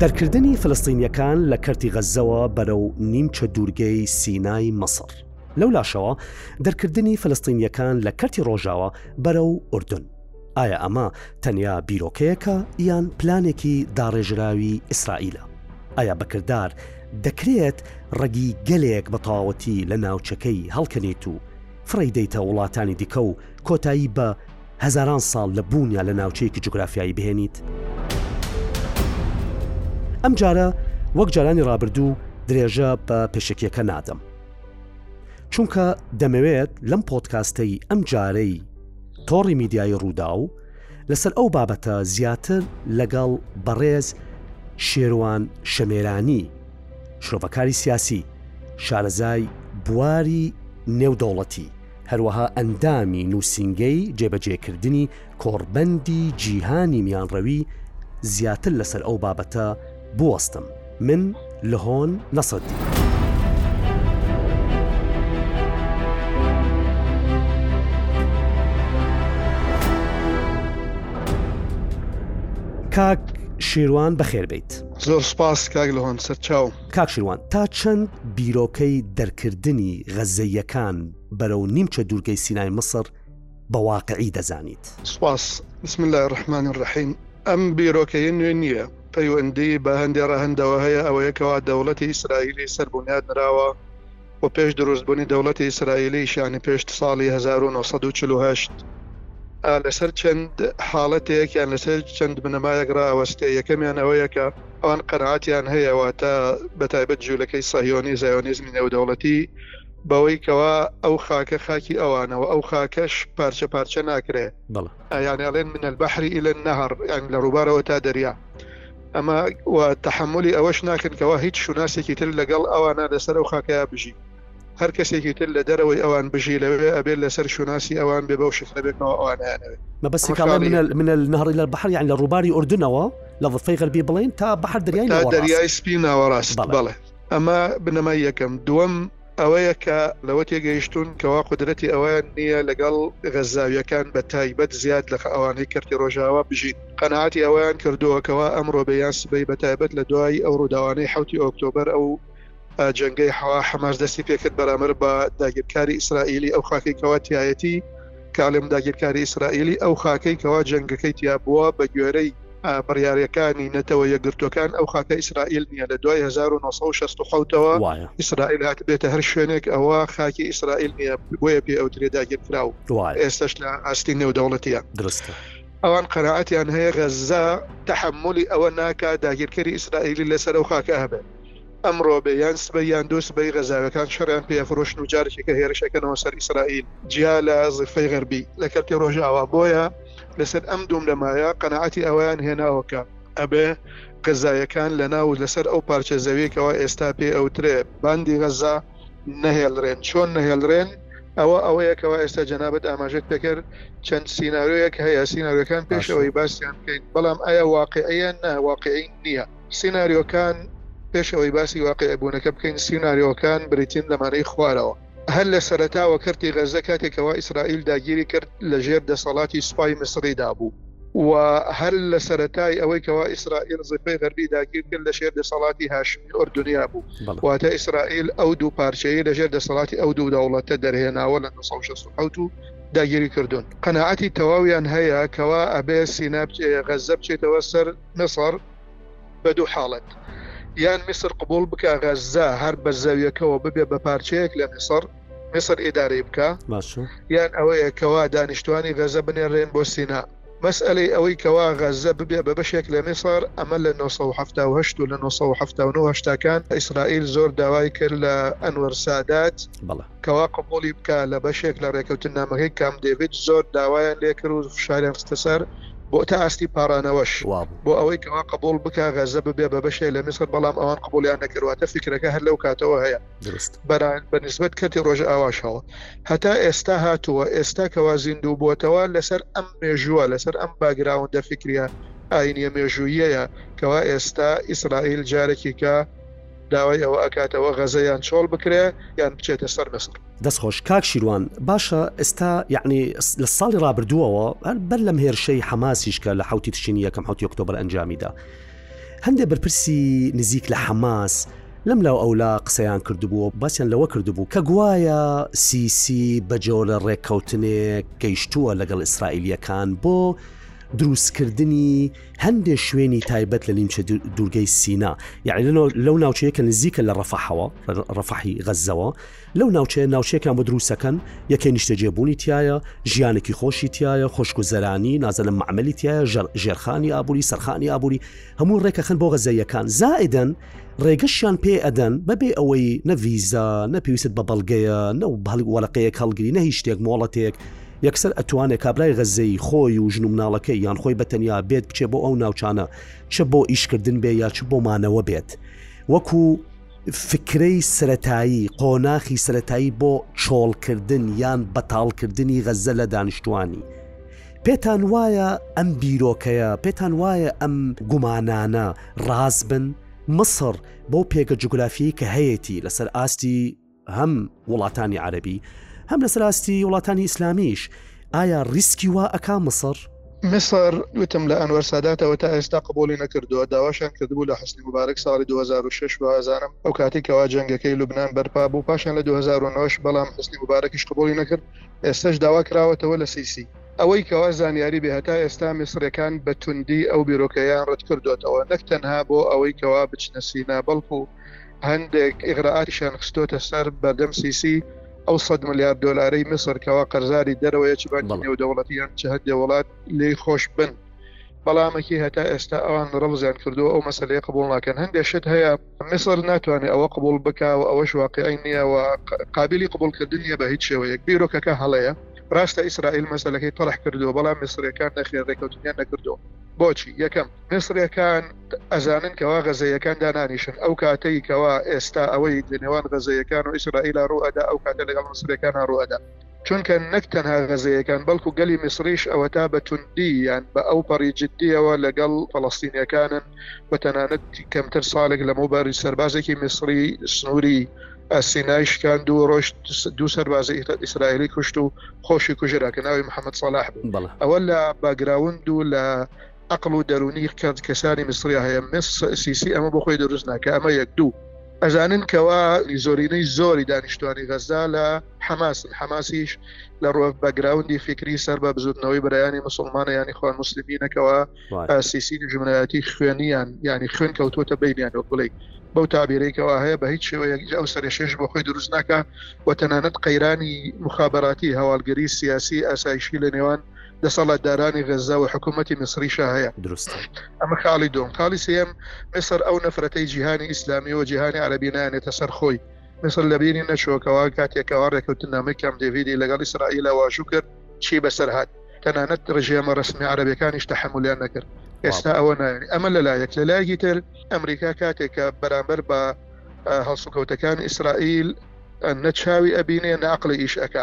دەرکردنی فلستینیەکان لە کەرتی غەزەوە بەرەو نیمچە دوورگەی سینای مەسەڕ لەو لاشەوە دەرکردنی فلستینیەکان لە کەرتی ڕۆژاوە بەرە و ئوردن ئایا ئەمە تەنیا بیرۆکەیەکە یان پلانێکی داڕێژراوی ئیسرائیلە؟ ئایا بەکردار دەکرێت ڕەگی گەلێک بە تەواوەتی لە ناوچەکەی هەڵکەنیت و فڕی دەیتە وڵاتانی دیکە و کۆتایی بە هەزاران ساڵ لە بوونیا لە ناوچەیەکی جوگرافیایی بهێنیت؟ ئەم جارە وەک جارانی ڕابردوو درێژە بە پێشکیەکە نادەم چونکە دەمەوێت لەم پۆتکاستەی ئەم جارەی تۆڕی میدیایی ڕووداو لەسەر ئەو بابەتە زیاتر لەگەڵ بەڕێز شێروان شەمێرانی شرۆڤەکاری سیاسی شارەزای بواری نێودەوڵەتی هەروەها ئەندامی نووسنگەی جێبەجێکردنی کۆڕبەندی جیهانی میانڕەوی زیاتر لەسەر ئەو بابەتە بوەستم من لە هۆن نەسەددین. کاک شیروان بەخێر بیت. زۆر سپاس کاک لە هۆن سەرچاو. کاک شیروان تا چەند بیرۆکەی دەرکردنی غەززەییەکان بەرەو نیمچە دوورگەی سینای مصر، بە واقعی دەزانیت. سپاس. بسم اللە الرحمن الرحیم ئەم بیرۆکەیە نوێ نییە، پەیوەندی بە هەندێ ڕەهەندەوە هەیە، ئەوەیە کەوا دەوڵەتی ئیسرائیلی سەر بونیاد نراوە و پێش دروست بونی دەوڵەتی ئیسرائیلیش یانی پێش ساڵی هەزار و نۆ سەد و چل و هەشت، لەسەر چەند حاڵەتێک یان لەسەر چەند بنەمایەک ڕائەوەستێ، یەکەمیان ئەوەیە کە ئەوان قەناعەتیان هەیە، واتە بە تایبەت جولەکەی سەهیۆنی، زایۆنیزمی نێودەوڵەتی، بەوەی کەوا ئەو خاکە خاکی ئەوانەوە ئەو خاکەش پارچە پارچە ناکرێ یانیڵێن من البحری إلى النهر یعنی لە ڕووبارەوە تا دەریا ئەمە و تحملی ئەوەش ناکەن کەەوە هیچ شوناسێکی تر لەگەڵ ئەوانە لەسەر ئەو خاکەیە بژی هەر کەسێکی تر لە دەرەوەی ئەوان بژی لەوێ ئەبێت لەسەر شوناسی ئەوان بێ بەو شکرە بێتەوە ئەوانیانەوێت من نهڕی لە بحر یان لە ڕووباری ئوردنەوە لە وفەی غەربی بڵین تا بەحر دەریای دەریای سپی ناوەڕاست بڵێ ئەمە بنەمای یەکەم. دووەم ئەوەیە کە لەوە تێگەیشتوون کەوا قودرەتی ئەوەیان نییە لەگەڵ غەززاوییەکان بە تایبەت زیاد لە ئەوانەی کەرتی ڕۆژاوا بژین. قەناعەتی ئەوەیان کردووە کەوا ئەمڕۆ بێ یان سبەی بە تایبەت لە دوای ئەو ڕووداوانەی حەوتی ئۆکتۆبەر ئەو جەنگەی حەماس دەستی پێکرد بەرامبەر بە داگیرکاری ئیسرائیلی ئەو خاکەی کەوا تیایەتی، کالم داگیرکاری ئیسرائیلی ئەو خاکەی کەوا جەنگەکەی تیا بووە بە گوێرەی بڕیارەکانی نەتەوە یەکگرتوەکان ئەو خاکە ئیسرائیل نیە لە دوای 1967 ەوە ئیسرائیل هات بێتە هەر شوێنێک ئەوە خاکی ئیسرائیل نیە بۆیە پێ ئەوترێ داگیرکراو ئێستش لە ئاستی نێودەوڵەتیە درستە ئەوان قەنەعەتیان هەیە غەززە تحملی ئەوە ناکە داگیرکەری ئیسرائیلی لەسەر ئەو خاکە هەبێت ئەمڕۆ بێ یان سبەی یان دوو سبەی غەزاویەکان شەڕیان پێ ئەفرۆشن و جارێکی کە هێرش ئەکەنەوە سەر ئیسرائیل جیا لە ضفەی غەربی لە کەرتی ڕۆژئاوا بۆیە لەسەر ئەم دوملەمایە قەناعەتی ئەوەیان هێناوە کە ئەبێ غەزاویەکان لە ناو و لەسەر ئەو پارچە زەویەی کەوا ئێستا پێی ئەوترێ باندی غەزا نەهێڵرێن چۆن نەهێڵرێن ئەوە ئەوەیە کەوا ئێستا جەنابت ئاماژەت پێکرد چەند سیناریۆیەک هەیە سیناریۆکان پێش ئەوەی باسیان بکەین بەڵام ئایا واقعیان نا واقعی نییە. سیناریۆکان پێش ئەوەی باسی واقعی بوونەکە بکەین سیناریۆکان بریتین لەمانەی خوارەوە هەر لە سەرتاوە کردی غەزە کاتێکەوە ئیسرائیل داگیری کرد لە ژێر دەسەڵاتی سوپای مسریدا بوو و هەر لە سەرەتای ئەوەی کەوا ئیسرائیل زیفەی غەربی داگیر کرد لە شێر دەسەڵاتی هاشمی ئۆردونیا بوو واتە ئیسرائیل ئەو دوو پارچەیە لە ژێر دەسەڵاتی ئەو دوو دەوڵەتە دەرهێناوە لە 1960 و داگیری کردوون قەنەعەتی تەواویان هەیە کەوا ئەبێ سیناپ غەزە بچێتەوە سەر میسڕ بە دوو حاڵەت یان میسر قبوڵ بکە غەززە هەر بە زەویەکەوە ببێ بە پارچەیەک لە میسڕ میسر ئیدارەی بکە یان ئەوەیە کەوا دانیشتوانی غەزە بنێرێن بۆ سینا مەسئلەی ئەوەی کەوا غەززە ببێ بە بەشێک لە میسڕ ئەمە لە 1970 و لە 1970 هەشتاکان ئیسرائیل زۆر داوای کرد لە ئەنوەر سادات بەڵێ کوا قبوڵی بکا لە بەشێک لە ڕێکەوتننامەکەی کامپ دێڤید زۆر داوایان لێکرد و فشاریان خستە سەر بۆ تا ئاستی پاڕانەوەش وابوو. بۆ ئەوەی کوا قبوڵ بکا غەزە ببێ بە بەشێک لە میسر بەڵام ئەوان قبوڵیان نەکرد واتە فیکرەکە هەر لەو کاتەوە هەیە دروست. بەران بە نیسبەت کەرتی ڕۆژئاواشەوە هەتا ئێستا هاتووە ئێستا کوا زیندوو بۆتەوە لەسەر ئەم مێژووە لەسەر ئەم باگراوندە فیکریە ئاینیە مێژووییەیە کوا ئێستا ئیسرائیل جارێکیکە داوای ئەوە ئەکاتەوە غەزە یان چۆڵ بکرێ یان بچێتە سەر میسر. دەست خۆش کاک شیروان باشە ئستا یعنی لە ساڵی ڕابردووەوە هەر بەر لەم هێرشەی حەماسیش کە لە حوتی تشینی یەکەم حوتی ئۆکتۆبر ئەنجامیدا هەندێک بەرپرسی نزیک لە حەماس لەم لاو ئەولا قسەیان کردبوو باسییان لەوە کردبوو کە گوایە سیسی بە جۆرە ڕێککەوتنێک گەیشتووە لەگەڵ ئیسرائیلیەکان بۆ دروستکردنی هەندێ شوێنی تایبەت لە نیمچە دوورگەی سینا یعنی لەو ناوچەیە کە نزیکە لە ڕەفەحەوە ڕەفحی غەزەوە لەو ناوچەیە ناوچەکان بە دروستەکەن یەکە نیشتەجێبوونی تایە ژیانێکی خۆشی تایە خۆشگوزەرانی نازەنم معملی تایە ژێرخانی ئابووری سەرخانی ئابووری هەموو ڕێکەخن بۆ غەزەیەکان زائدەن ڕێگەشیان پێ ئەدەن بەبێ ئەوەی نە ڤیزا نە پێویست بە بەڵگەیە نە بەڵک وەرەقەیەک هەڵگری نە هیچ شتێک مۆڵەتێک یەکسەر ئەتوانێت کابرای غەزەی خۆی و ژن و مناڵەکەی یان خۆی بەتەنیا بێت بچێ بۆ ئەو ناوچانە چ بۆ ئیشکردن بێ یا چ بۆ مانەوە بێت وەکو فکرەی سەتایی قۆناخی سەتایی بۆ چۆڵکردن یان بەتاڵکردنی غەزە لە دانیشتوانی پێتان وایە ئەم بیرۆکەیە پێتان وایە ئەم گومانانە ڕاز بن مصر بەو پێگە جوگرافیی کە هەیەی لەسەر ئاستی هەم وڵاتانی عەربی هەم لەسەر ئاستی وڵاتانی ئیسلامیش ئایا ریسکی وا ئەک مصر میسر وتم لە ئەنوەر ساداتەوە تا ئێستا قبولی نەکردووە داواشیان کردبوو لە حسنی مبارەک ساڵی 2006 وازانم ئەو کاتی کەوا جەنگەکەی لوبناان بەرپا بوو پاشان لە 2009 بەڵام حسنی مبارەکیش قبولی نەکرد ئێستەش داوا کراوەتەوە لە سیسی. ئەوەی کەوا زانیاری بێ هەتا ئێستا میسڕیەکان بە توندی ئەو بیرۆکەیەیان ڕەتکردۆتەوە نەک تەنها بۆ ئەوەی کەوا بچنە سینا بەڵکو هەندێک ئیغرائاتیشیان خستۆتە سەر بەردەم سیسی ئەو سەد ملیار دۆلارەی میسڕ کەوا قەرزاری دەرەوەیە چ بانکی نێودەوڵەتی یان چ هەندێ وڵات لێی خۆش بن بەڵامەکی هەتا ئێستا ئەوان ڕەفزیان کردووە ئەو مەسەلەیە قبوڵ ناکەن هەندێ شت هەیە میسر ناتوانێت ئەوە قبول بکا و ئەوەش واقعی نییە و قابلی قبولکردن نیە بە هیچ شێوەیەک بیرۆکەکە هەڵەیە ڕاستە ئیسرائیل مەسلەکەی تەرح کردووە بەڵام میسرەکان نەخێر ڕێکەوتنیان نەکردو بۆچی یەکەم میسرەکان ئەزانن کەوا غەزەیەکان دانانیشن ئەو کاتەی کەوا ئێستا ئەوەی لە نێوان غەزەیەکان و ئیسرائیلا ڕوئەدا ئەو کاتە لەگەڵ مسرەکان ڕوئەدا چونکە نەک تەنها غەزەیەکان بەڵکو گەلی میسریش ئەوەتا بە توندی یان بە ئەو پەڕی جددیەوە لەگەڵ فەڵستینیەکانن بە تەنانەت کەمتر ساڵێک لە مەوباری سەربازێکی میسری سنووری ئەسینای شکاند و ڕۆشت دوو سەربازی ئیسرائیلی کوشت و خۆشی کوژرا کە ناوی محەممەد سەلاح بوو ئەوە لە باگراوند و لە عقل و دەرونی کەند کەسانی میسری هەیە مس سیسی ئەمە بۆ خۆی دروست ناکە ئەمە یەک دوو ئەزانن کەوا زۆرینەی زۆری دانیشتوانی غەزدا لە حەماسن حەماسیش لە ڕۆ بەگراوندی فکری سەر بە بزودنەوەی برایانی مسلمانە ینی خوان مسلمینەکەەوە سیسی ژمنایەتی خوێنیان ینی خوێن کەوتوتە بینیان وەک بڵێ بەو تابیرێکەوە هەیە بە هیچ شێوەیەک ئەو سەرێشێش بۆ خۆی دروست ناکە و تەنانەت قەیرانی مخابراتی هەواڵگەری سیاسی ئاسایشی لە نێوان دەسەڵاتدارانی غەزە و حکوومەتتی میسریشە هەیە دروست ئەمە خاڵی دۆم خاڵی سم میسر ئەو نەفرەتەی جیهانی ئیسلامی و جیهانی عربی نانێتە سەر خۆی میسر لەبیری نەچووە کەوا کاتێک کەوا ڕێکەوتنامەی کام دێڤیدی لەگەڵ ئیسرائیلە واژوو کرد چی بەسەر هات تەنانەت ڕژێمە ڕسمی عربەکانیش تەحملیان نەکرد ئێستا ئەوە ناوێت ئەمە لەلایەک لەلایەکی تر ئەمریکا کاتێکە بەرامبەر بە هەڵسوکەوتەکان ئیسرائیل نەچاوی ئەبینێ نەعقلی ئیش ئەک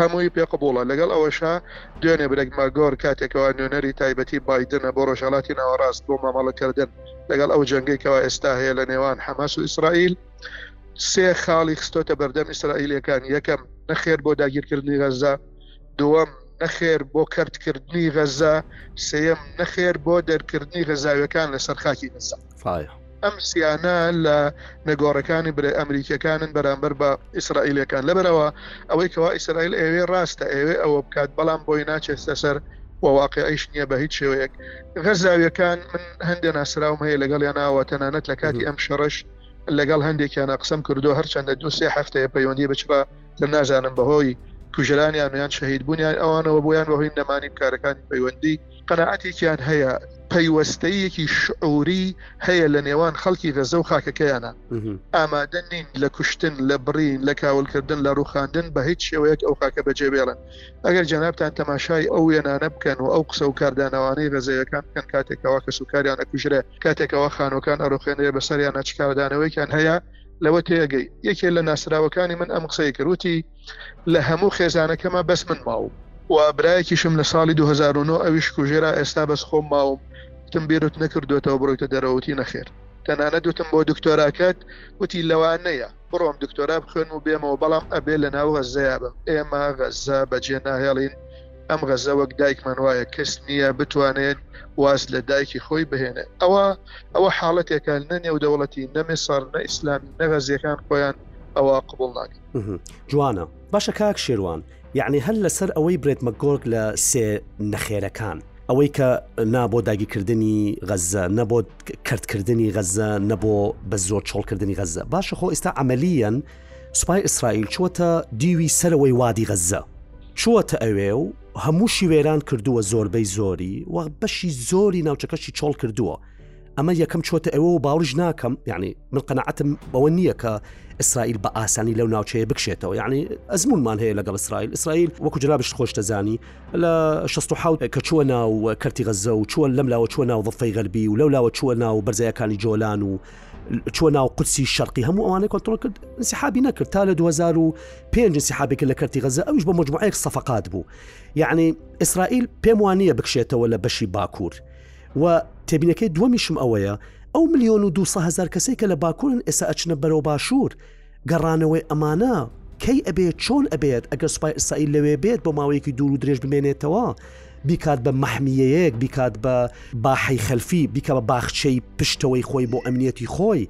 هەمووی پێ قبوڵە لەگەڵ ئەوەشا دوێنێ برێک ماگۆر کاتێکەوە نوێنەری تایبەتی بادنە بۆ ڕۆژهڵاتی ناوەڕاست بۆ مامەڵەکردن لەگەڵ ئەو جەنگێکەوە ئێستا هەیە لە نێوان حەماس و ئیسرائیل سێ خاڵی خستۆتە بەردەم ئیسرائیلەکان یەکەم نەخێر بۆ داگیرکردنی غەزە دووەم نەخێر بۆ کەرتکردنی غەزە سێم نەخێر بۆ دەرکردنی غەزاوەکان لەسەر خاکی غەزە ئەم سیانە لە نەگۆڕەکانی برای ئەمریکیەکانن بەرامبەر بە ئیسرائیلەکان لەبەرەوە ئەوەی کەوا ئیسرائیل ئەوێ ڕاستە ئەوێ ئەوە بکات بەڵام بۆی ناچێت لەسەر وواقعیش نییە بە هیچ شێوەیەک غەزاویەکان من هەندێک ناسراوم هەیە لەگەڵ یاناوە تەنانەت لە کاتی ئەم شەڕش لەگەڵ هەندێکیانە قسم کردو هەرچەندە دو سێ هەفتەیە پەیوەندی بچڕە لە نازانم بەهۆی کوژرانیان یان شەهید بوونیان ئەوانەوە بۆیان بەهۆی نەمانی بکارەکانی پەیوەندی قەنەعاتێکیان هەیە پەیوەستەیەکی شعوری هەیە لە نێوان خەڵکی غەزە و خاکەکەیانە ئامادە نین لە کوشتن لە بڕین لە کاولکردن لە ڕوخاندن بە هیچ شێوەیەک ئەو خاکە بەجێبێڵن ئەگەر جەنابتان تەماشای ئەو وێنانە بکەن و ئەو قسە و کاردانەوانەی ڕێزەوەکان بکەن کاتێکەوە کەس و کاریان ئەکوژرێ کاتێکەوە خانۆکان ئەرۆخێنێ بەسەریان ناچکاردانەوەیان هەیە لەوە تێگەی یەکێ لە ناسراوەکانی من ئەم قسەی کردوتی لە هەموو خێزانەکەمە بەس من ماوم و برایەکیشم لە ساڵی 2009 ئەویش کوژێرا ئێستا بەس خۆم ماوم تم بیرت نەکردوێتەوە بڕۆیتە دەرەوەتی نەخێر تەنانە دوتم بۆ دکتۆراکەت وتی لەوانەیە بڕۆم دکتۆرا بخوێنم و بێمەوە بەڵام ئەبێ لە ناو غەزەیە بم ئێمە غەزە بەجێ ناهێڵین ئەم غەزە وەک دایکمان وایە کەس نییە بتوانێت واز لە دایکی خۆی بهێنێت ئەوە ئەوە حاڵەتێکە نە نێودەوڵەتی نەمێ سەر نە ئیسلامی نەغەزیەکان خۆیان ئەوە قبول ناکە جوانە باشە کاک شێوان یەعنی هەر لەسەر ئەوەی برێت مەکگۆرک لە سێ نەخێرەکان ئەوەی کە نا بۆ داگیرکردنی غەززە نە بۆ کردکردنی غەززە نە بۆ بە زۆر چۆڵکردنی غەززە باشە خۆ ئێستا ئەمەلیەن سوپای ئیسرائیل چوەتە دیوی سەرەوەی وادی غەززە چوەتە ئەوێ و هەمووشی وێران کردووە زۆربەی زۆری وە بەشی زۆری ناوچەکەشی چۆڵ کردووە ئەمە یەکەم چۆتە ئەوە و باڵش ناکەم یعنی من قەنەعەتم بەوە نییە کە ئیسرائیل بە ئاسانی لەو ناوچەیە بکشێتەوە یعنی ئەزمونمان هەیە لەگەڵ ئیسرائیل ئیسرائیل وەکو جرابشت خۆشتەزانی لە 16 کە چووە ناو کەرتی غەزە و چووە لەم لاوە چووە ناو دڵفەی غەربی و لەو لاوە چووە ناو بەرزایەکانی جۆلان و چوە ناو قوسی شەرقی هەموو ئەوانەی کۆنتترۆل کرد سیحابی نەکرد تا لە 2005 سیحابێک لە کەرتی غەزە ئەوش بە مجموعەیەک سەفقات بوو یعنی ئیسرائیل پێم وانە بکشێتەوە لە بەشی باکوور و تێبینەکەی دووەمیشم ئەوەیە ئەو ملیۆن و دووسە هەزار کەسەی کە لە باکوورن ئێستا ئەچنە بەرەو باشوور گەڕانەوەی ئەمانە کەی ئەبێت چۆن ئەبێت ئەگەر سوپای ئیسرائیل لەوێ بێت بۆ ماوەیەکی دوور و درێژ بمێنێتەوە بیکات بە مەحمیەیەک بیکات بە باحی خەلفی بیکە بە باخچەی پشتەوەی خۆی بۆ ئەمنیەتی خۆی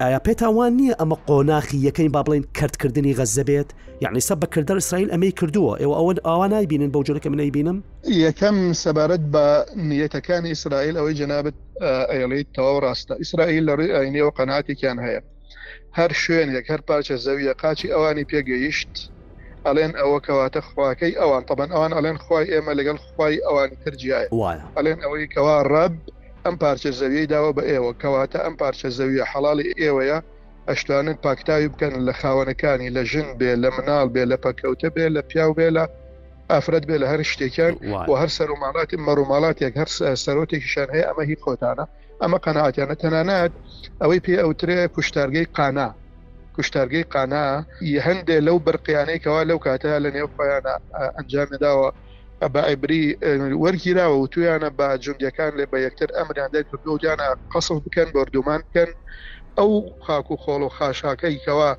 ئایا پێتان وا نییە ئەمە قۆناخی یەکەین با بڵێین کەرتکردنی غەززە بێت؟ یەعنی سەر بە کردار ئیسرائیل ئەمەی کردووە، ئێوە ئەوە ئاوا نایبینن بەو جۆرە کە من ئەیبینم؟ یەکەم، سەبارەت بە نیەتەکانی ئیسرائیل ئەوەی جەنابت ئەیڵێیت تەواو ڕاستە، ئیسرائیل لە ڕووی ئاینییەوە قەناعەتێکیان هەیە، هەر شوێنێک، هەر پارچە زەوییە قاچی ئەوانی پێ گەیشت ئەڵێن ئەوە کەواتە خواکەی ئەوان، تەبەن ئەوان ئەڵێن خوای ئێمە لەگەڵ خوای ئەوانی تر جیایە، ئەڵێن ئەوەی کەوا ڕەب، ئەم پارچە زەویەی داوە بە ئێوە کەواتە ئەم پارچە زەویە حەڵاڵی ئێوەیە ئەشتوانن پاکتاوی بکەن لە خاوەنەکانی لە ژن بێ لە مناڵ بێ لە پەکەوتە بێ لە پیاو بێ لە ئافرەت بێ لە هەر شتێکیان و هەر سەر و ماڵاتی مەڕوماڵاتێک هەر سەرۆتێکیشان هەیە ئەمە هی خۆتانە ئەمە قەنەعاتیانە تەنانەت ئەوەی پێ ئەوترێ کوشتارگەی قانا کوشتارگەی قانا هەندێ لەو برقیانەی کەوا لەو کاتە لە نێو خۆیانە ئەنجامداوە بەعبری وەرگیراوە و تویانە بە جوندەکان لێ بە یەکتر ئەمریاندای کردوتیانە قەسڵ بکەن بۆردومان بکەن ئەو خاک و خۆڵ و خاشاکەی کەوا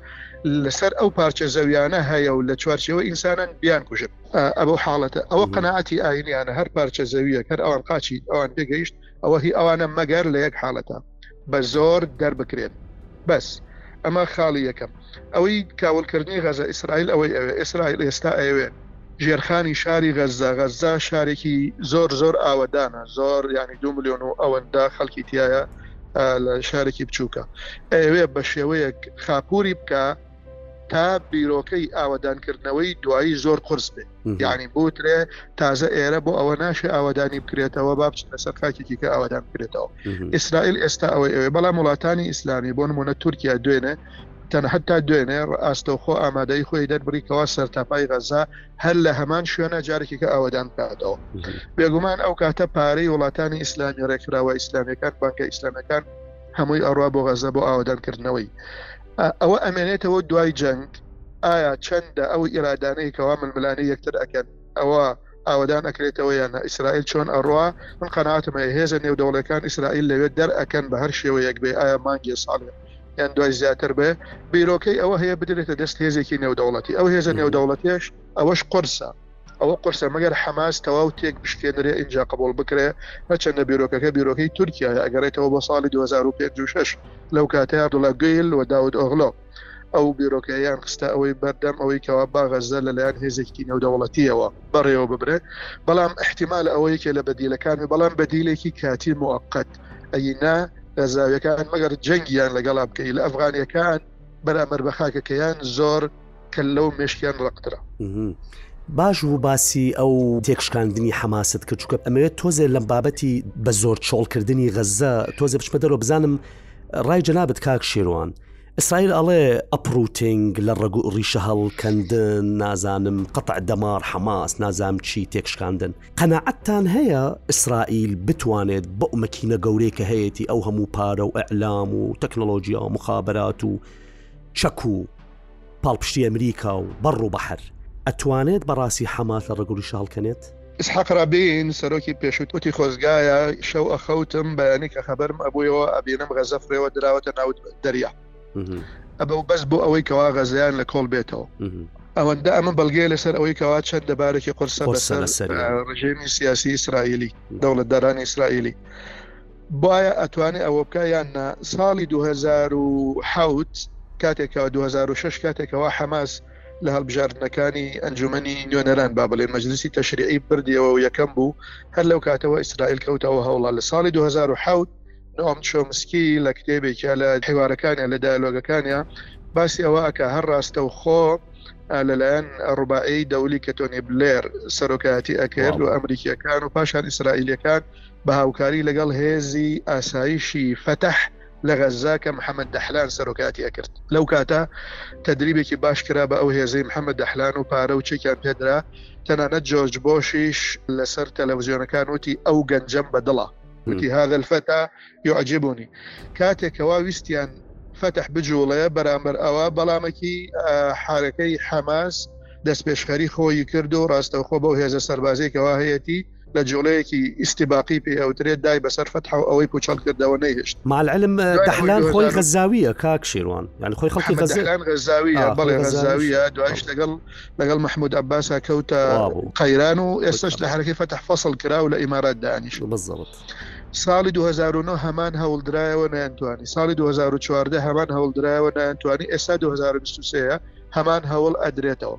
لەسەر ئەو پارچە زەویانە هەیە و لە چوارچەوە ئینسانان بیان کوژن ئەو حاڵەتە ئەوە قەنەعەتی ئاینیانە هەر پارچە زەویە هەر ئەوان قاچی ئەوان پێگەیشت ئەوە هی ئەوانە مەگەر لە یەک حاڵەتە بە زۆر دەربکرێن بەس ئەمە خاڵی یەکەم ئەوەی کاولکردنی غەزە ئیسرائیل ئەوەی ئەوێ ئیسرائیل ئێستا ئەوێ ژێرخانی شاری غەزە غەزە شارێکی زۆر زۆر ئاوەدانە زۆر ینی دو میلیۆن و ئەوەندە خەڵکی تایە لە شارێکی بچووکە ئەوێ بە شێوەیەک خاپوری بکە تا بیرۆکەی ئاوەدانکردنەوەی دوایی زۆر قرس بێت یعنی بوترێ تازە ئێرە بۆ ئەوە ناشێ ئاوادانی بکرێتەوە با بچین لەسەر خاکێکی کە ئاوادان بکرێتەوە ئیسرائیل ئێستا ئەوەی ئەوێ بەڵام وڵاتانی ئیسلامی بۆ نمونە تورکیا دوێنێ تەنەحەت تا دوێنێ ئاستەوخۆ ئامادەی خۆی دەربڕیکەوە سەر تاپای غەزا هەر لە هەمان شوێنە جارێکیکە ئاوادان بکاتەوە بێگومان ئەو کاتە پارەی وڵاتانی ئیسلامی ڕێکخراوە ئیسلامیەکان بانکە ئیسلامەکان هەمووی ئەڕوا بۆ غەزە بۆ ئاوادانکردنەوەی ئەوە ئەمێنێتەوە دوای جەنگ ئایا چەندە ئەو ئیرادانەی کەوا ململانەی یەکتر ئەکەن ئەوە ئاوادان ئەکرێتەوە یانە ئیسرائیل چۆن ئەڕوا من قەناتمە هێزە نێودەوڵەکان ئیسرائیل لەوێت دەرئەکەن بە هەر شێوەیەک بێ ئایا مانگێ ساڵێ یان دوای زیاتر بێ بیرۆکەی ئەوە هەیە بدرێتە دەست هێزێکی نێودەوڵەتی ئەو هێزە نێودەوڵەتێش ئەوەش قرسە ئەوە قورسە مەگەر حەماس تەواو تێک بشکێنرێ ئینجا قبوڵ بکرێ هەرچەندە بیرۆکەکە بیرۆکەی تورکیایە ئەگەڕێتەوە بۆ ساڵی 2005 و 6 لەو کاتەی عەبدوڵا گویل و داود ئۆغلۆ ئەو بیرۆکەیان خستە ئەوەی بەردەم ئەوەی کەوا با غەززە لەلایەن هێزێکی نێودەوڵەتیەوە بەڕێوە ببرێ بەڵام احتیمال ئەوە یەکێ لە بەدیلەکان بەڵام بەدیلێکی کاتی موقت ئەی نا غەزاویەکان مەگەر جەنگیان لەگەڵا بکەی لە ئەفغانیەکان بەرامەر بە خاکەکەیان زۆر کە لەو مێشکیان ڕەقترە. باش بوو باسی ئەو تێکشکاندنی حەماست کرد چکە ئەمەوێت تۆزێ لەم بابەتی بە زۆر چۆڵکردنی غەزە تۆزێ بچمە دەرەوە بزانم ڕای جەنابەت کاک شێوان ئیسرائیل ئەڵێ ئەپروتنگ لە ڕەگ و ڕیشە هەڵکەندن نازانم قەتع دەمار حەماس نازام چی تێکشکاندن قەنەعەتتان هەیە ئیسرائیل بتوانێت بە ئومەکینە گەورەی کە هەیەی ئەو هەموو پارە و ئەعلام و تەکنۆلۆژیا و مخابرات و چەک و پاڵپشتی ئەمریکا و بەڕ و بەحر، ئەتوانێت بەڕاستی حەماس لە ڕەگوڕیش هەڵکەنێت؟ ئیسحاق ڕابین، سەرۆکی پێشووی وتی، خۆزگایە شەو ئەخەوتم بەیانی کە خەبەرم ئەبوویەوە ئەبینم غەزە فڕێوە دراوەتە ناو دەریا ئەبەو بەس بۆ ئەوەی کەوا غەزەیان لە کۆڵ بێتەوە. ئەوەندە ئەمە بەڵگەیە لەسەر ئەوەی کەوا چەند دەبارێکی قورسە بەسەر ڕژێمی سیاسی ئیسرائیلی دەوڵەتدارانی ئیسرائیلی. بۆایە ئەتوانێ ئەوە بکا یان نا ساڵی دوو هەزار و حەوت کاتێک کەوا دوو هەزار و شەش کاتێک کەوا حەماس لە هەڵبژاردنەکانی ئەنجومەنی نوێنەران با بڵێ مەجلسی تەشریعی بردیەوە و یەکەم بوو هەر لەو کاتەوە ئیسرائیل کەوتەوە هەوڵا لە ساڵی 2010 نۆم چۆمسکی لە کتێبێکە لە حیوارەکانیان لە دایلۆگەکانیان باسی ئەوە ئەکە هەر ڕاستە و خۆ لەلایەن ڕوباعی دەولی کە تۆنی بلێر سەرۆکایەتی ئەکرد و ئەمریکیەکان و پاشان ئیسرائیلەکان بە هاوکاری لەگەڵ هێزی ئاسایشی فەتح لە غەززە کە محەمەد دەحلان سەرۆکایەتی ئەکرد. لەو کاتە تەدریبێکی باش کرا بە ئەو هێزەی محەمەد دەحلان و پارە و چەکیان پێدرا، تەنانەت جۆرج بۆشیش لەسەر تەلەڤزیۆنەکان وتی ئەو گەنجەم بە دڵە. وتی هذا الفتى يعجبني. کاتێک کەوا ویستیان فەتح بجووڵێ بەرامبەر ئەوە، بەڵامەکی حارەکەی حەماس دەستپێشخەری خۆیی کرد و ڕاستەوخۆ بەو هێزە سەربازەی کەوا هەیەتی، لە جۆڵەیەکی ئیستباقی پێی ئەوترێت دای بەسەر فەتح و ئەوەی پوچەڵ کردەوە نەیهێشت مع العلم دەحلان خۆی غەزاویە کاک شیروان یعنی خۆی خەڵکی محمد غەزە دەحلان غەزاویە آه، بەڵێ خۆی غەزاویش. غەزاویە دوایش آه. لەگەڵ لەگەڵ محمود عباسا کەوتە وابوو. قەیران و ئێستاش لە حرەکەی فەتح فەصل کرا و لە ئیمارات دانیش بالضبط ساڵی 2009 هەمان هەوڵدرایەوە نەیانتوانی ساڵی 2014 هەمان هەوڵدرایەوە نەیانتوانی ئێستا 2023 هەمان هەوڵ ئەدرێتەوە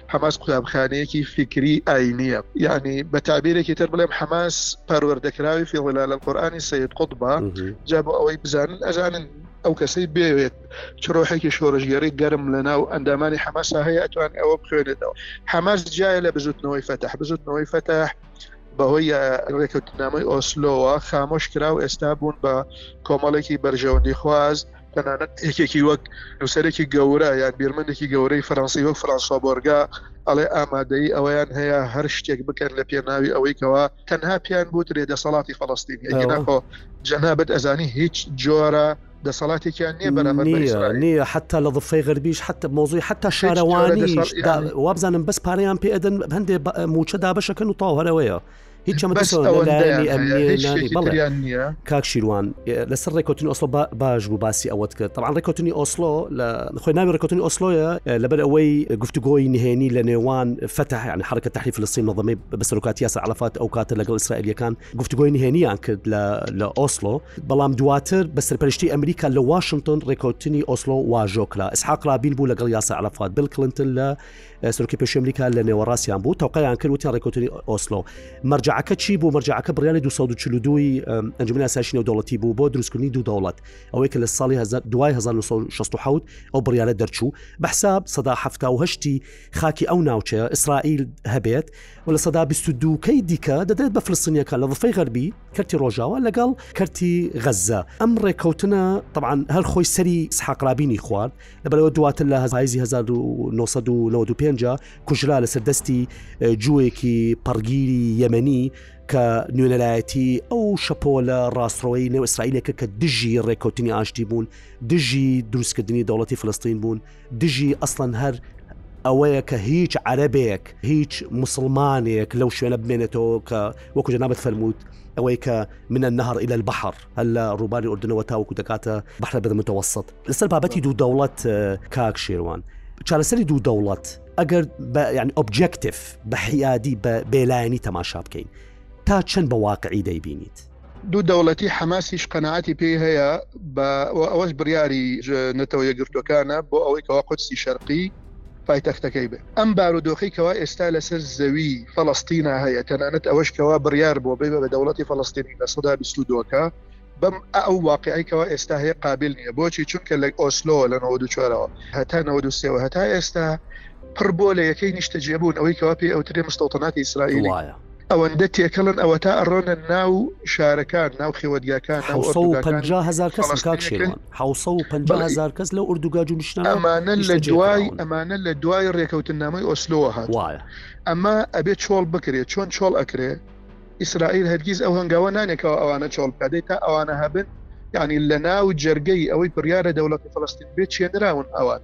حەماس قوتابخانەیەکی فیکری ئاینیە یعنی بە تابیرێکی تر بڵێم حەماس پەروەردەکراوی فیڵلا لە قورآانی سید قوتبا جا بۆ ئەوەی بزانن ئەزانن ئەو کەسەی بێوێت چرۆحێکی شۆرشگەری گەرم لە ناو ئەندامانی حەماسا هەیە ئەتوان ئەوە بخوێنێتەوە حەماس جیایە لە بزوتنەوەی فەتح بزوتنەوەی فەتح بەهۆی ڕێکوتنامەی ئۆسلۆوە خامۆش کرا و ئێستا بوون بە کۆمەڵێکی بەرژەوەندی خواز تەنانەت یەکێکی وەک نووسەرێکی گەورە یان بیرمەندێکی گەورەی فەرەنسی وەک فرانسۆ بۆرگا ئەڵێ ئامادەی ئەوەیان هەیە هەر شتێک بکەن لە پێناوی ئەوەی کەەوە تەنها پیان بوترێ دەسەڵاتی فەڵستین ئەگەناخۆ جەنابەت ئەزانی هیچ جۆرە دەسەڵاتێکیان نییە بەرامەر نییە حتا لە دفەی غربیش حتا مۆزی حتا شارەوانیش وابزانم بەس پارەیان پێدەن هەندێ موچە دابشەکەن و تاوهرەوەیە هیچ ئەوەندەیان نییە کاک شیروان لەسەر ڕێکوتنی ئۆسلۆ باش بوو باسی ئەوەت کرد تەعاان ڕێکوتنی ئۆسلۆ لە خۆی ناوی ڕێکوتنی ئۆسلۆیە لەبەر ئەوەی گفتوگۆی نهێنی لە نێوان فتحیان حرکە تحریف لە سین نظمی بەسەرکاتی یاسا عرفات ئەو کاتە لەگەڵ ئیسرائیلەکان گفتوگۆی نهێنیان کرد لە ئۆسلۆ بەڵام دواتر بە سەرپەرشتی ئەمریکا لە واشنگتن ڕێکوتنی ئۆسلۆ واژۆ کرا ئسحاق رابین بوو لەگەڵ یاسا عرفات بل کلنتن لە سەرۆکی پێشوی ئەمریکا لە نێوەڕاستیان بوو تەوقەیان کرد وتیان ڕێکوتنی ئۆسلۆ مەرجعەکە چی بوو مەرجعەکە بڕیاری 1942 ئەنجومی ئاساشی نێودەوڵەتی بوو بۆ دروستکردنی دوو دەوڵەت ئەوەی کە لە ساڵی دوای 1960 ئەو بڕیارە دەرچوو بە حساب سەدا هەشتی خاکی ئەو ناوچەیە ئیسرائیل هەبێت و لە سەدا 22کەی دیکە دەدرێت بە فلسینیەکە لە ڕفەی غەربی کەرتی ڕۆژاوە لەگەڵ کەرتی غەزە ئەم ڕێککەوتنە طبعاان هەر خۆی سەری سحقرابینی خوارد لەبەرئەوە دواتر لە پاییزی 1995 کوژرا لەسەر دەستی جووەیەکی پەڕگیری یەمەنی کە نوێنەرایەتی ئەو شەپۆلە ڕاستڕەوەی نێو ئیسرائیلەکە کە دژی ڕێککەوتنی ئاشتی بوون دژی دروستکردنی دەوڵەتی فلستین بوون دژی ئەسڵەن هەر ئەوەیە کە هیچ عەرەبێک هیچ مسلمانێک لەو شوێنە بمێنێتەوە کە وەکو جەنابەت فەرمووت ئەوەی کە منە نەهڕ ئیلە بەحڕ هەر لە ڕووباری ئوردنەوە تاوەکو دەگاتە بەحرە بەر متەوەسەت لەسەر بابەتی دوو دەوڵەت کاک شێوان چارەسەری دوو دەوڵەت ئەگەر یعنی ئۆبجێکتف بە حیادی بە بێلایەنی تەماشا بکەین تا چەند بە واقعی دەیبینیت دوو دەوڵەتی حەماسیش قەنەعاتی پێی هەیە بە ئەوەش بڕیاری نەتەوە یەکگرتوەکانە بۆ ئەوەی کەوا قودسی شەرقی پایتەختەکەی بێت. ئەم بارودۆخەی کەوا ئێستا لەسەر زەوی فەلەستینا هەیە، تەنانەت ئەوەش کەوا بڕیار بووە بێ بە دەوڵەتی فەلەستینی لە سەدا بیست و دوو کە بەم ئەو واقیعی کەوا ئێستا هەیە قابیل نییە بۆچی چونکە لە ئۆسلۆ لە نەوەد و چوارەوە هەتا نەوەد و سێوە هەتا ئێستا پڕ بۆ لە یەکەی نیشتەجێبوون ئەوەی کەوا پێی ئەوترێ مستەوتەناتی ئیسرائیلی. ئەوەندە تێکەڵن ئەوەتا ئەڕۆنە ناو شارەکان ناو خێوەتگاکان ناو حەوسە و ئۆردوگاکانی پەنجا هەزار کەسن کاک فەڵەستینەکەن شێروان حەوسە و پەنجا بەڵێ هەزار کەس لەو ئۆردوگا جوونشنانە ئەمانە لە نیشتەجێ کراون دوای ئەمانە لە دوای ڕێکەوتننامەی ئۆسلۆوە هاتوون وایە ئەمە ئەبێ چۆڵ بکرێ چۆن چۆڵ ئەکرێ ئیسرائیل هەرگیز ئەو هەنگاوە نانێکەوە ئەوانە چۆڵ بکات دەی تا ئەوانە هەبن یعنی لە ناو جەرگەی ئەوەی بڕیارە دەوڵەتی فەڵەستین بێ چێنراون ئەوان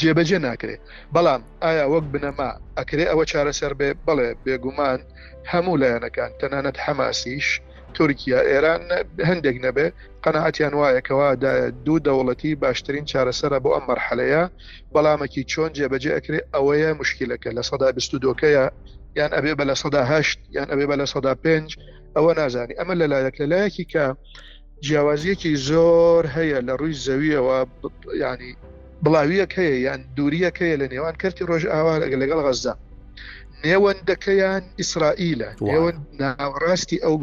جێبەجێ ناکرێ بەڵام ئایا وەک بنەما ئەکرێ ئەوە چارەسەر بێ بڵێ بێگومان هەموو لایەنەکان تەنانەت حەماسیش تورکیا ئێران هەندێک نەبێ قەنەعاتیان وایەکەوە دوو دەوڵەتی باشترین چارەسەرە بۆ ئەم مەرحەلەیە بەڵامەکی چۆن جێبەجێ ئەکرێ ئەوەیە مشکلەکە لە سەدا بیست و دۆکەیە یان ئەبێ بە لە سەدا هەشت یان ئەبێ بە لە سەدا پێنج ئەوە نازانی ئەمە لەلایەک لەلایەکی کە جیاوازیەکی زۆر هەیە لە ڕووی زەویەوە ینی بڵاویەک هەیە یان دووریەک هەیە لە نێوان کەرتی ڕۆژ ئاوا لەگە لەگەڵ غەزدا نێوەندەکەیان ئیسرائیلە نێوەن ناوەڕاستی ئەو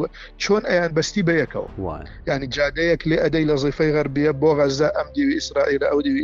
چۆن ئەیان بەستی بەیەکەوە ینی جادەیەک لێ ئەدەی لە زیفەی غەربیە بۆ غەزدا ئەم دیوی ئیسرائیلە ئەو دیوی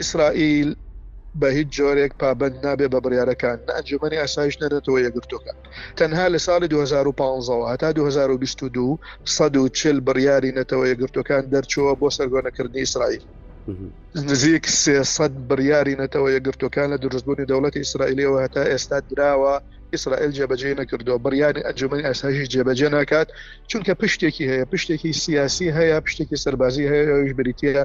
ئیسرائیل بە هیچ جۆرێک پابەند نابێت بە بڕیارەکان، نە ئەنجوومەنی ئاسایش نە نەتەوە یەکگرتووەکان. تەنها لە ساڵی دوو هەزار و پازدە وە هەتا دوو هەزار و بیست و دوو سەد و چل بڕیاری نەتەوە یەکگرتووەکان دەرچووە بۆ سەرگۆنەکردنی ئیسرائیل. نزیک سێ سەد بڕیاری نەتەوە یەکگرتووەکان لە دروستبوونی دەوڵەتی ئیسرائیلییەوە هەتا ئێستا دراوە، ئیسرائیل جێبەجێی نەکردووە، بڕیاری ئەنجوومەنی ئاسایشیش جێبەجێ ناکات، چونکە پشتێکی هەیە، پشتێکی سیاسی هەیە، پشتێکی سەربازی هەیە، ئەویش بریتییە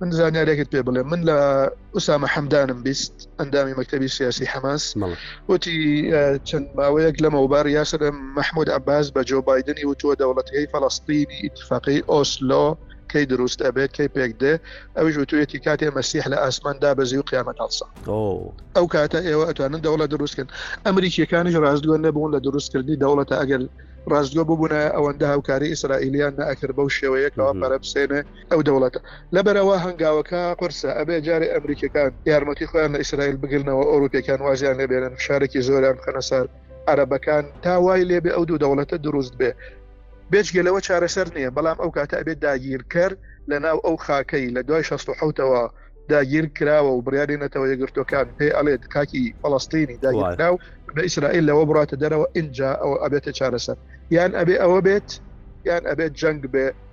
من زانیارێکت پێ بڵێ من لە ئوسامە حەمدانم بیست ئەندامی مەکتتەبی سیاسی حەماس وتی چەند ماوەیەک لەمەوبار یاسر مححمود عباس بە جۆ بادنی وتووە دەوڵەتەکەی فەڵستینی ئیتفاقی ئۆسلۆ کەی دروست ئەبێت کەی پێک دێ ئەوش وتوێتی کاتێ مەسیح لە ئاسمان دابەزی و قیامەت هەڵسا ئەو کاتە ئێوە ئەتوانن دەوڵەت دروستکرد ئەمریکیەکانیش ڕاستگۆ نەبوون لە دروستکردنی دەوڵەتە ئەگەر ڕاستگۆ ببوون ئەوەندە هاوکاری ئیسرائیلیان نەکرد بەو شێوەیەکەوە پەرە بسێنێ ئەو دەوڵەتە لەبەرئەوە هەنگاوەکە قورسە ئەبێ جارێ ئەمریکیەکان یارمەتی خۆیان لە ئیسرائیل بگرنەوە ئەوروپیەکان وازیان لێ بێنن فشارێکی زۆریان بخەنە سەر عەرەبەکان تا وای لێ بێ ئەو دوو دەوڵەتە دروست بێ بێچگە لەوە چارەسەر نییە بەڵام ئەو کاتە ئەبێت داگیرکەر لە ناو ئەو خاکەی لە دوای 16ەوە داگیر کراوە و بڕیاری نەتەوە یەگرتوەکان پێ ئەڵێت کاکی فەڵستینی داگیرکراو بە ئیسرائیل لەوە بڕاتە دەرەوە ئینجا ئەوە ئەبێتە چارەسەر یان ئەبێ ئەوە بێت یان ئەبێت جەنگ بێ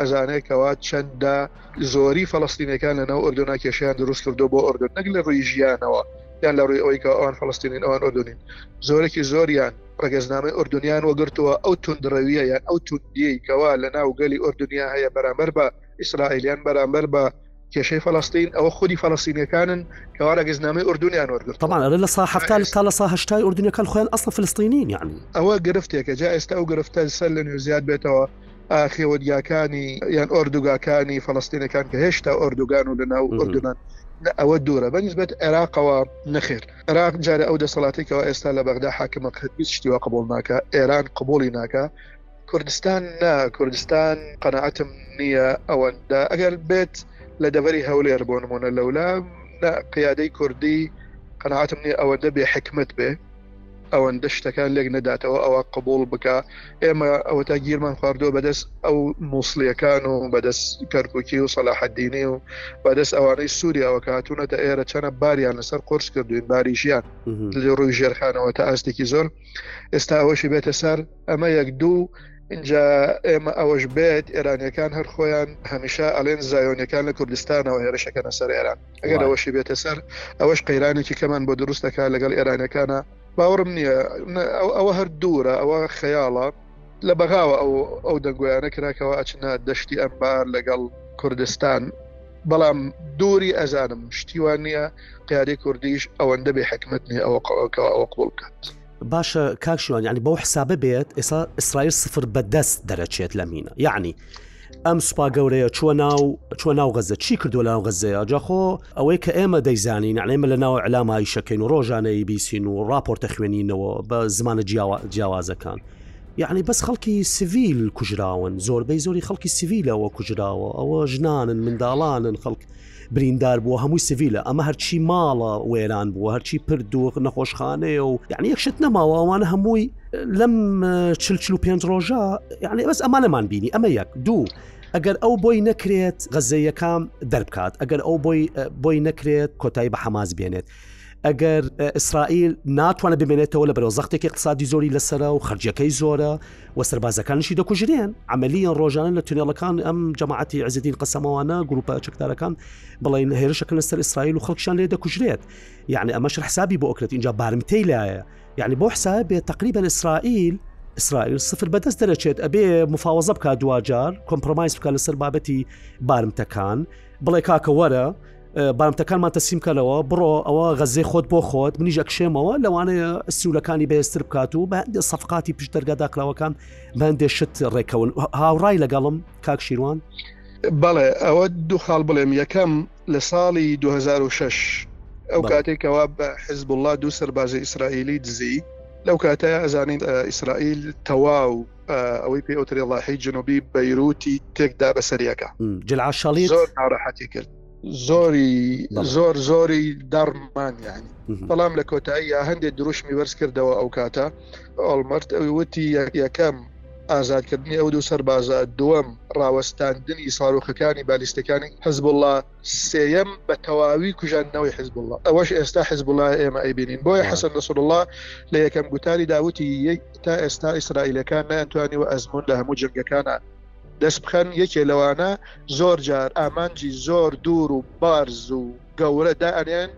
ئەزانێت کەوا چەندە زۆری فلستینەکان لە ناو ئۆردۆنا کێشیان دروست کردو بۆ ئۆردۆن نەک لە ڕووی ژیانەوە یان لە ڕووی ئەوەی کە ئەوان فلستینین ئەوان ئۆردۆنین زۆرەی زۆریان ڕگەزنامەی ئۆردنیان وەگرتووە ئەو تونندڕەویە یان ئەو توندی کەوا لە ناو گەلی ئۆردنیا هەیە بەرامبەر بە ئیسرائیلیان بەرامبەر بە کێشەی فلستین ئەوە خودی فلستینەکانن کەوا ڕگەزنامەی ئۆردنیان وەرگرت تەمان لە ساحفتان تا لە ساهشتای ئۆردنیەکان خۆیان ئەسڵ فلستینین یعنی ئەوە گرفتێکە جا ئێستا ئەو گرفتە سەر لە نوێ زیاد بێتەوە خێوەتگاکانی یان ئۆردوگاکانی فەڵستینەکان کە هێشتا ئۆردوگان و لەناو ئۆردوگان ئەوە دوورە بەنسبەت عێراقەوە نەخێر عراق جارە ئەو دەسەڵاتێکەوە ئێستا لە بەغدا حاکمە قەتبی شتیوە قبول ناکە ئێران قبولی ناکە کوردستان نا کوردستان قەنەعەتم نییە ئەوەندە ئەگەر بێت لە دەبەری هەولێر بۆ نمونە لەولا قیادەی کوردی قەنەعاتم نیە ئەوەندە بێ حکمت بێ ئەوەندە شتەکان لێک نەداتەوە ئەوە قبول بکە ئێمە ئەوەتا گیرمان خواردووە بەدەست ئەو مووسڵیەکان و بەدەست کەرککی و سەلاحەدینی و بەدەست ئەوانەی سووریاوە کاتونەتە ئێرە چەنە باریان لەسەر قرس کردوین باری ژیان لە ڕووی ژێرخانەوە تا ئاستێکی زۆر ئێستا ئەوەشی بێتە سەر ئەمە یەک دوو اینجا ئێمە ئەوەش بێت ئێرانیەکان هەر خۆیان هەمیشە ئەلێن زایۆنەکان لە کوردستانەوە هێرشەکەنە سەر ئێران ئەگەر ئەوەشی بێتە سەر ئەوەش قەیرانێکی کەمان بۆ دروست دەکا لەگەڵ ئێرانەکانە باوەڕم نییە ئەوە هەر دوورە ئەوە خەیاڵە لە بەغاوە ئەو ئەو دەنگۆیانە کراکەوە ئەچنە دەشتی ئەمبار لەگەڵ کوردستان بەڵام دووری ئەزانم شتیوان نییە قیاری کوردیش ئەوەندە بێ حکمت نیە ئەوە قەوەکەەوە ئەوە قوڵ بکات. باشە کاکشیوان ینی بەو حسابە بێت ئێستا ئیسرائیل سفر بەدەست دەرەچێت لە مینە یعنی ئەم سوپا گەورەیە چوە ناو چوە ناو غەزە چی کردو ناو غەزەیە جاخۆ ئەوەی کە ئێمە دەیزانین ئەێمە لە ناو علامایشەکەین و ڕۆژانەی بیسین و راپۆرتە خوێنینەوە بە زمانە جیاوازەکان یعنی بەس خەڵکی سڤیل کوژراون زۆربەی زۆری خەڵکی سڤیلەوە کوژراوە ئەوە ژنانن منداڵانن خەڵک بریندار بووە هەمووی سڤیلە ئەمە هەرچی ماڵە وێران بووە هەرچی پردوخ نەخۆشخانەیە و یعنی یەکشت نەماوە ئەوانە هەمووی لەم چلچل و پێنج ڕۆژە یعنی بەس ئەمانەمان بینی ئەمە یەک دوو ئەگەر ئەو بۆی نەکرێت غەزەیەکان دەربکات ئەگەر ئەو بۆی بۆی نەکرێت کۆتایی بە حەماس بێنێت ئەگەر ئیسرائیل ناتوانە بمێنێتەوە لە بەرەوە زەختێکی اقتصادی زۆری لەسرە و خرجەکەی زۆرە و سەربازەکانشی دەکوژرێن ئەمەلیان ڕۆژانە لە تونێلەکان ئەم جەماعەتی عزدین قەسەمەوانە گروپە چکدارەکان بڵین هێرشەکە لەسەر ئیسرائیل و خەڵکشان لێ دەکوژرێت یعنی ئەمەش حسابی بۆ ئۆکرێت اینجا بارمتەی لایە یعنی بۆ حساب بێت تقریبا ئیسرائیل ئیسرائیل سفر بەدەست دەرەچێت ئەبێ مفاوەزە بکات دواجار کۆمپۆمایز بکە لەسەر بابەتی بارمتەکان بڵێ کاکە وەرە بارمتەکانمان تەسیم کەلەوە بڕۆ ئەوە غەزێ خۆت بۆ خۆت منیش ئەکشێمەوە لەوانەیە سوولەکانی بەێستر بکات و بە هەندێ سەفقاتی پشت دەرگا داکراوەکان بەندێ شت ڕێکەون هاوڕای لەگەڵم کاک شیروان بەڵێ ئەوە دوو خاڵ بڵێم یەکەم لە ساڵی 2006 ئەو کاتێکەوە بە حزب الله دوو سەربازی ئیسرائیلی دزی لەو کاتە ئەزانین ئیسرائیل تەواو ئەوەی پێ ئۆترێ ڵاحی جنوبی بەیروتی تێکدا بە سەریەکە جلعاشەڵی زۆر ناڕەحەتی کرد زۆری زۆر زۆری داڕمان یعنی بەڵام لە کۆتایی یا هەندێک دروشمی وەرز کردەوە ئەو کاتە ئەڵمەرت ئەوی وتی یەکەم ئازادکردنی ئەو دوو سەربازە دووەم ڕاوەستاندنی ساڕۆخەکانی بالیستەکانی حزب الله سێیەم بە تەواوی کوژاندنەوەی حزبله ئەوەش ئێستا حزبله ئێمە ئەیبینین بۆیە حەسەن نسرله لە یەکەم گوتاری داوتی یەک تا ئێستا ئیسرائیلەکان نەیانتوانی و ئەزمون لە هەموو جنگەکانە دەست بخەن یەکێ لەوانە زۆر جار ئامانجی زۆر دوور و بارز و گەورە دائەنێن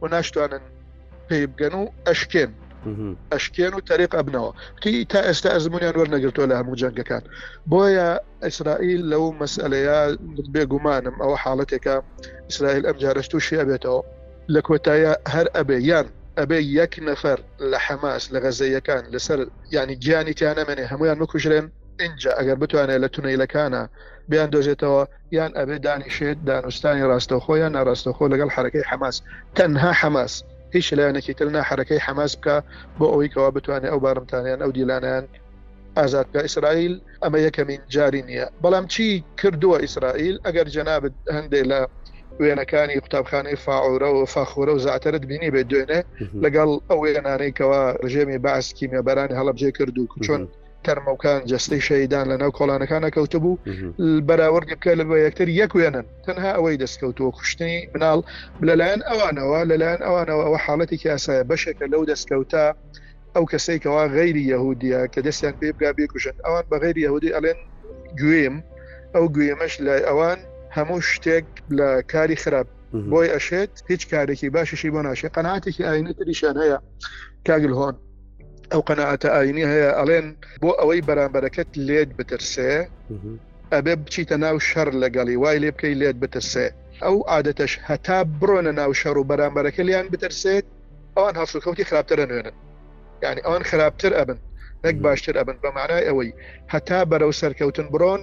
و ناشتوانن پێبگەن و ئەشکێن ئەشکێن و تەرێک ئەبنەوە تی تا ئێستا ئەزمونیان وەرنەگرتووە لە هەموو جەنگەکان بۆیە ئیسرائیل لەو مەسئلەیە بێگومانم ئەوە حاڵەتێکە ئیسرائیل ئەم جارش تووشی ئەبێتەوە لە کۆتایە هەر ئەبێ یان ئەبێ یەک نەفەر لە حەماس لە غەزەیەکان لەسەر ینی گیانی تیانەمێنێ هەمویان بکوژرێن اینجا ئەگەر بتوانێت لە تونەیلەکانە بیان دۆزێتەوە یان ئەبێ دانیشێت دانوستانی ڕاستەخۆ یان ناڕاستەخۆ لەگەڵ حرەکەی حەماس تەنها حەماس هیچ لایەنێکی تر ناحرەکەی حەماس بکە بۆ ئەوەی کەوا بتوانێت ئەو بارمتانیان ئەو دیلانیان ئازاد بکە ئیسرائیل ئەمە یەکەمین جاری نییە بەڵام چی کردووە ئیسرائیل ئەگەر جەنابەت هەندێک لە وێنەکانی قوتابخانەی فاعورە و فاخورە و زیاترت بینی بێ دوێنێ لەگەڵ ئەو وێنانەی کەەوە ژێمی باس کیمە بەرانی هەڵبجێ کرد و چۆن تەرمەکان جەستەی شەیدان لە ناو کۆڵانەکانە کەوتبوو بەراوردی بکە لە بە یەکتر یەک وێنن تەنها ئەوەی دەستکەوتووە کوشتنی مناڵ لەلایەن ئەوانەوە لەلایەن ئەوانەوە ئەوە حاڵەتێکی ئاسایە بەشێکە لەو دەستکەوتە ئەو کەسەی کەوا غیری یهودیە کە دەستیان پێ بگا بێکوژن ئەوان بە غیری یهودی ئەلێن گوێم ئەو گوێمەش لای ئەوان هەموو شتێک لە کاری خراپ بۆی ئەشێت هیچ کارێکی باششی بۆ ناشێت قەناتێکی ئاینی تریشان هەیە کاگل هۆن ئەو قەنەعاتە ئاینی هەیە ئەڵێن بۆ ئەوەی بەرامبەرەکەت لێت بترسێ ئەبێ بچیتە ناو شەر لەگەڵی وای لێ بکەی لێت بترسێ ئەو عادەتەش هەتا بڕۆنە ناو شەڕ و بەرامبەرەکە لیان بترسێت ئەوان هەڵسوکەوتی خراپترە نوێنن یعنی ئەوان خراپتر ئەبن نەک باشتر ئەبن بە معنای ئەوەی هەتا بەرەو سەرکەوتن بڕۆن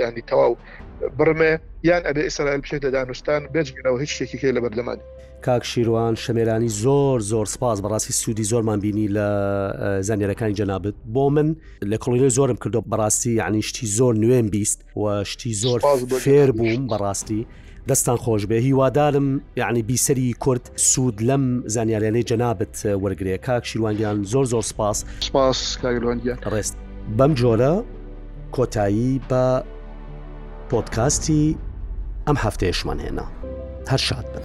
ینی تەواو بڕمێ یان ئەبێ ئیسرائیل بچێت لە دانوستان بێجگەەوە هیچ شتێکیکەی لە بەردەمانی کاک شیروان شەمێرانی زۆر زۆر سپاس بەڕاستی سوودی زۆرمان بینی لە زانانیەکانی جەنابێت بۆ من لە کۆڵۆی زۆرم کردو بەڕاستی یعنی شتی زۆر نوێن بیست و شتی زۆر فێر بووم بەڕاستی دەستان خۆشبێ هیوادارم یعنی بیسەری کورد سوود لەم زانیاریانەی جەنابەت وەرگێ کاک شیروانگیان زۆر زۆر سپاس سپاس کاگەلوانگیان ڕێست بەم جۆرە کۆتایی بە پۆتکاستی ئەم هەفتەیەشمان هێنا هەر شاد بن.